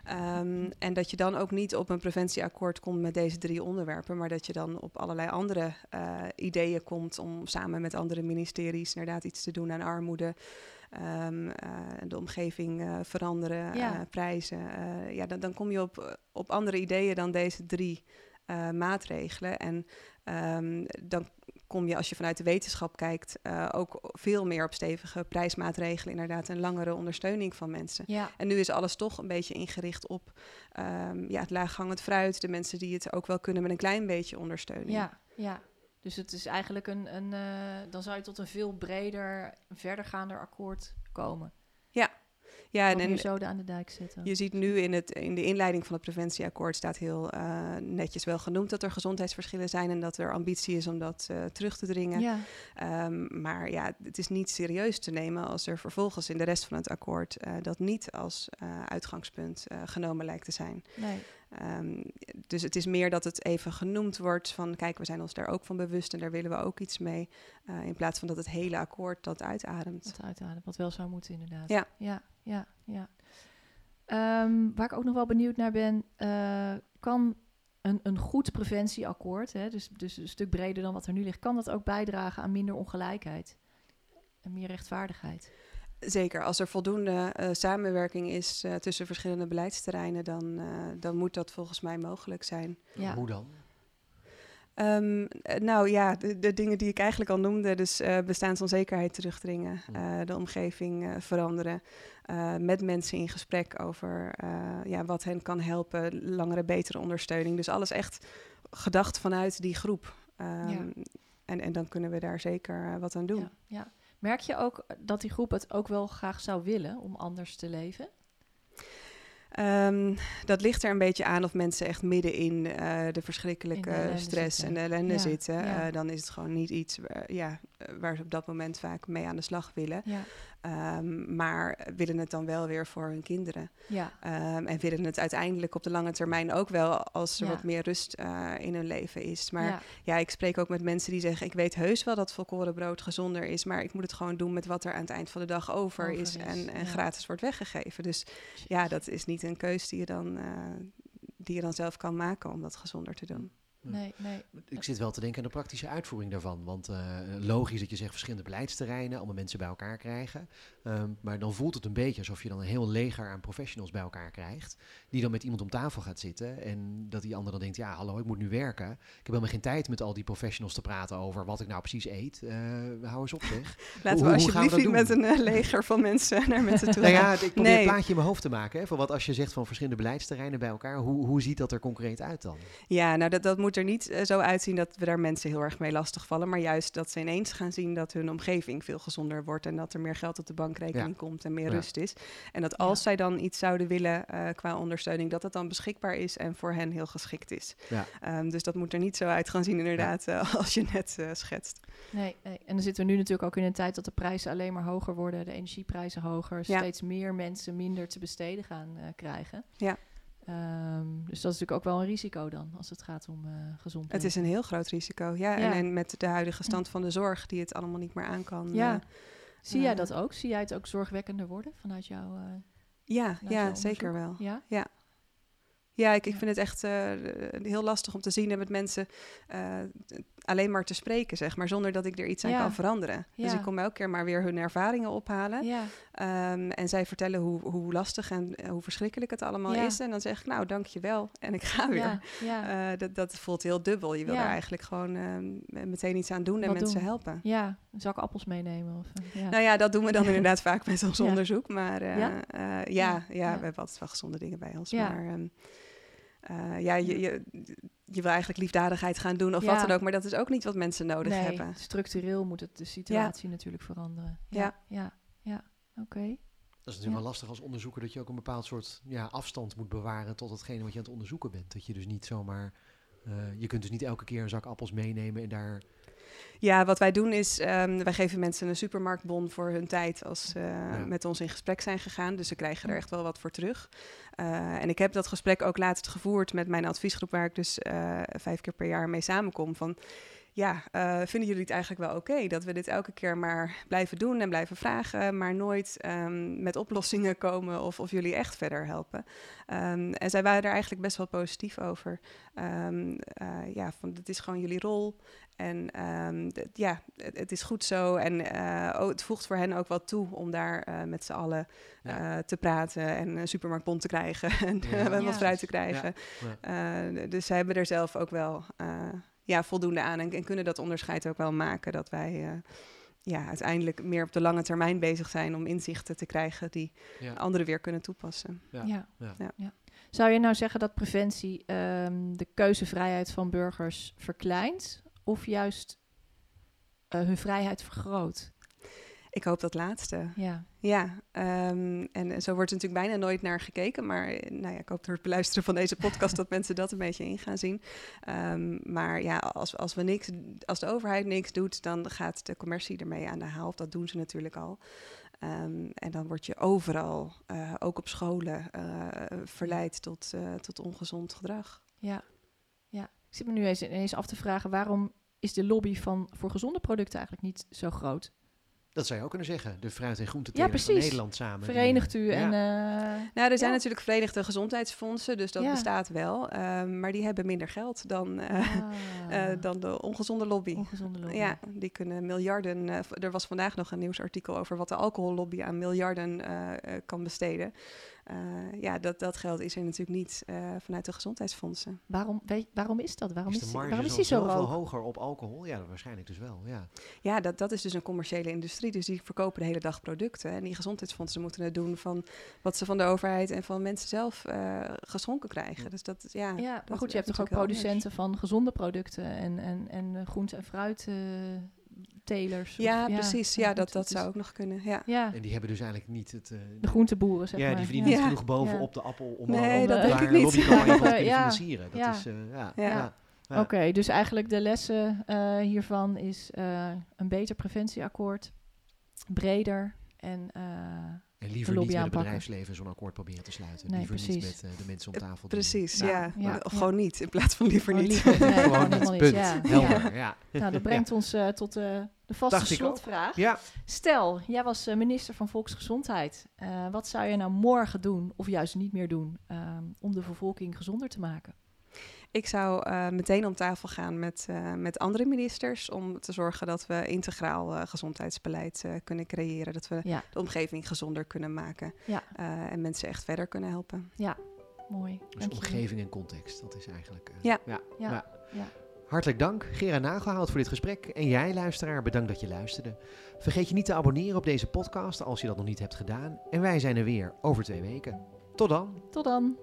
Ehm, en dat je dan ook niet op een preventieakkoord komt met deze drie onderwerpen, maar dat je dan op allerlei andere eh, ideeën komt om samen met andere ministeries inderdaad iets te doen aan armoede. ehm, eh, de omgeving veranderen, Ja. prijzen. ja, dan, dan kom je op, op andere ideeën dan deze drie maatregelen. En ehm, dan kom je, als je vanuit de wetenschap kijkt, eh, ook veel meer op stevige prijsmaatregelen, inderdaad, en langere ondersteuning van mensen. Ja, En nu is alles toch een beetje ingericht op ehm, ja, het laaghangend fruit, de mensen die het ook wel kunnen met een klein beetje ondersteuning. ja, ja. Dus het is eigenlijk een, een eh, dan zou je tot een veel breder, verdergaander akkoord komen. Ja, en, en, en zoden aan de dijk zetten. je ziet nu in, het, in de inleiding van het preventieakkoord staat heel eh, netjes wel genoemd dat er gezondheidsverschillen zijn en dat er ambitie is om dat eh, terug te dringen. ja, Ehm, maar ja, het is niet serieus te nemen als er vervolgens in de rest van het akkoord eh, dat niet als uitgangspunt genomen lijkt te zijn. nee. Ehm, dus het is meer dat het even genoemd wordt van kijk, we zijn ons daar ook van bewust en daar willen we ook iets mee. in plaats van dat het hele akkoord dat uitademt. Wat uithalen, wat wel zou moeten inderdaad. Ja. ja, ja. ja. Ehm, waar ik ook nog wel benieuwd naar ben, eh, kan een, een goed preventieakkoord, hè, dus, dus een stuk breder dan wat er nu ligt, kan dat ook bijdragen aan minder ongelijkheid en meer rechtvaardigheid? Zeker, als er voldoende eh, samenwerking is eh, tussen verschillende beleidsterreinen, dan, eh, dan moet dat volgens mij mogelijk zijn. Ja, Hoe dan? Ehm, eh, nou ja, de, de dingen die ik eigenlijk al noemde, dus eh, bestaansonzekerheid terugdringen, Hm. eh, de omgeving eh, veranderen, eh, met mensen in gesprek over eh, ja, wat hen kan helpen, langere, betere ondersteuning. Dus alles echt gedacht vanuit die groep. Ehm, Ja. en, en dan kunnen we daar zeker wat aan doen. ja, ja. Merk je ook dat die groep het ook wel graag zou willen om anders te leven? Ehm, dat ligt er een beetje aan of mensen echt midden in eh, de verschrikkelijke In de ellende stress zitten. en de ellende Ja, zitten. ja. Eh, dan is het gewoon niet iets waar, ja, eh, waar ze op dat moment vaak mee aan de slag willen. Ja, Ehm, maar willen het dan wel weer voor hun kinderen. ja, Ehm, en willen het uiteindelijk op de lange termijn ook wel als er Ja. wat meer rust eh, in hun leven is. Maar ja. ja, ik spreek ook met mensen die zeggen: Ik weet heus wel dat volkoren brood gezonder is, maar ik moet het gewoon doen met wat er aan het eind van de dag over, Over is, is, en, en gratis wordt weggegeven. Dus ja, dat is niet een keus die je dan, eh, die je dan zelf kan maken om dat gezonder te doen. Nee, nee. Ik zit wel te denken aan de praktische uitvoering daarvan. Want eh, logisch dat je zegt verschillende beleidsterreinen, allemaal mensen bij elkaar krijgen. Ehm, maar dan voelt het een beetje alsof je dan een heel leger aan professionals bij elkaar krijgt. Die dan met iemand om tafel gaat zitten. En dat die ander dan denkt, ja hallo, ik moet nu werken. Ik heb helemaal geen tijd met al die professionals te praten over wat ik nou precies eet. Eh hou eens op zeg. Laten Hoe- we alsjeblieft niet met een eh, leger van mensen naar mensen toe nou ja, ik probeer Nee. een plaatje in mijn hoofd te maken. Hè, van wat als je zegt van verschillende beleidsterreinen bij elkaar. Hoe, hoe ziet dat er concreet uit dan? Ja, nou dat, dat moet er niet eh, zo uitzien dat we daar mensen heel erg mee lastigvallen. Maar juist dat ze ineens gaan zien dat hun omgeving veel gezonder wordt. En dat er meer geld op de bankrekening komt en meer Ja. rust is. En dat als Ja. zij dan iets zouden willen eh, qua ondersteuning, dat het dan beschikbaar is en voor hen heel geschikt is. Ja. Ehm, dus dat moet er niet zo uit gaan zien, inderdaad, eh, als je net eh, schetst. Nee, nee. En dan zitten we nu natuurlijk ook in een tijd dat de prijzen alleen maar hoger worden, de energieprijzen hoger, Ja. steeds meer mensen minder te besteden gaan eh, krijgen. Ja. Ehm, dus dat is natuurlijk ook wel een risico dan, als het gaat om eh gezond Het is een heel groot risico. Ja, En, Ja. en met de huidige stand van de zorg, die het allemaal niet meer aan kan. Ja. Zie jij eh, dat ook? Zie jij het ook zorgwekkender worden vanuit jouw... eh, ja, vanuit ja jouw zeker wel. onderzoek? Ja? Ja, ik, ik Ja. vind het echt eh, heel lastig om te zien en met mensen alleen maar te spreken, zeg maar, zonder dat ik er iets aan Ja. kan veranderen. Dus ik kom elke keer maar weer hun ervaringen ophalen. Ja, Ehm, en zij vertellen hoe, hoe lastig en eh, hoe verschrikkelijk het allemaal is. En dan zeg ik, nou, dankjewel. En ik ga weer. Eh, dat, dat voelt heel dubbel. Je wil er eigenlijk gewoon ehm, meteen iets aan doen en Wat mensen doen. helpen. ja, een zak appels meenemen. Of, eh, ja. Nou ja, dat doen we dan inderdaad vaak met ons onderzoek. Maar Ja? ja, Ja, we hebben altijd wel gezonde dingen bij ons. Maar ehm, eh, ja, je, je, je wil eigenlijk liefdadigheid gaan doen of Ja. wat dan ook. Maar dat is ook niet wat mensen nodig nee, hebben. structureel moet het de situatie natuurlijk veranderen. Ja, Ja. ja, ja. Oké. Dat is natuurlijk wel lastig als onderzoeker dat je ook een bepaald soort ja, afstand moet bewaren tot hetgene wat je aan het onderzoeken bent. Dat je dus niet zomaar, eh, je kunt dus niet elke keer een zak appels meenemen en daar... Ja, wat wij doen is, ehm, wij geven mensen een supermarktbon voor hun tijd als ze Ja. met ons in gesprek zijn gegaan. Dus ze krijgen er echt wel wat voor terug. Eh, en ik heb dat gesprek ook laatst gevoerd met mijn adviesgroep, waar ik dus eh, vijf keer per jaar mee samenkom. Van ja, eh, vinden jullie het eigenlijk wel oké dat we dit elke keer maar blijven doen en blijven vragen, maar nooit ehm, met oplossingen komen of, of jullie echt verder helpen? Ehm, en zij waren er eigenlijk best wel positief over. Eh, ja, van het is gewoon jullie rol. En ehm, ja, het, het is goed zo. En eh, oh, het voegt voor hen ook wat toe om daar eh, met z'n allen Ja. eh, te praten en een supermarktbon te krijgen en Ja. wat Ja. fruit te krijgen. Ja. Eh, dus zij hebben er zelf ook wel eh, ja, voldoende aan en, en kunnen dat onderscheid ook wel maken. Dat wij eh, ja, uiteindelijk meer op de lange termijn bezig zijn om inzichten te krijgen die Ja. anderen weer kunnen toepassen. Ja. Ja. Ja. Ja. Ja. Zou je nou zeggen dat preventie ehm, de keuzevrijheid van burgers verkleint of juist eh, hun vrijheid vergroot? Ik hoop dat laatste. Ja. Ja, ehm, en zo wordt er natuurlijk bijna nooit naar gekeken. Maar eh, nou ja, ik hoop door het beluisteren van deze podcast dat mensen dat een beetje in gaan zien. Ehm, maar ja, als, als, we niks, als de overheid niks doet, dan gaat de commercie ermee aan de haal. Dat doen ze natuurlijk al. Ehm, en dan word je overal, eh, ook op scholen, verleid tot, tot ongezond gedrag. Ja. ja, ik zit me nu eens, eens af te vragen waarom is de lobby van, voor gezonde producten eigenlijk niet zo groot? Dat zou je ook kunnen zeggen. De fruit- en groentetelers ja, van Nederland samen. Verenigt u en... Uh, nou, er zijn natuurlijk Verenigde Gezondheidsfondsen, dus dat bestaat wel. Um, maar die hebben minder geld dan, uh, ah. uh, dan de ongezonde lobby. Ongezonde lobby. Ja, die kunnen miljarden... er was vandaag nog een nieuwsartikel over wat de alcohollobby aan miljarden kan besteden. Uh, ja, dat, dat geld is er natuurlijk niet uh, vanuit de gezondheidsfondsen. Waarom, weet, waarom is dat? Waarom is, is, waarom is die zo veel hoger op alcohol? Ja, waarschijnlijk dus wel. Ja, ja dat, dat is dus een commerciële industrie. Dus die verkopen de hele dag producten. En die gezondheidsfondsen moeten het doen van wat ze van de overheid en van mensen zelf uh, geschonken krijgen. Dus dat, ja, ja maar goed, je hebt toch ook producenten van gezonde producten en, en, en groente en fruit telers. Ja, precies. Ja, dat, dat zou ook nog kunnen. Ja. ja. En die hebben dus eigenlijk niet het... Uh, de groenteboeren, zeg ja, maar. die verdienen niet genoeg bovenop de appel om, nee, om dat denk ik niet. lobbycampagne te financieren. Dat is, uh, ja. ja. Oké, dus eigenlijk de lessen uh, hiervan is een beter preventieakkoord, breder en en liever niet met het bedrijfsleven zo'n akkoord proberen te sluiten. Nee, liever precies. niet met uh, de mensen om tafel. Precies, ja. ja. ja. Of gewoon niet, in plaats van liever niet. Liever, nee, gewoon niet, punt. Ja. Helder, ja. Nou, dat brengt ons uh, tot uh, de vaste Dacht slotvraag. Ja. Stel, jij was minister van Volksgezondheid. wat zou je nou morgen doen, of juist niet meer doen, om de bevolking gezonder te maken? Ik zou uh, meteen om tafel gaan met, uh, met andere ministers om te zorgen dat we integraal uh, gezondheidsbeleid kunnen creëren. Dat we ja. de omgeving gezonder kunnen maken ja. en mensen echt verder kunnen helpen. Ja, mooi. Dus omgeving en context, dat is eigenlijk. Ja. Ja. ja. Hartelijk dank, Gera Nagelhout, voor dit gesprek. En jij, luisteraar, bedankt dat je luisterde. Vergeet je niet te abonneren op deze podcast als je dat nog niet hebt gedaan. En wij zijn er weer over twee weken. Tot dan. Tot dan.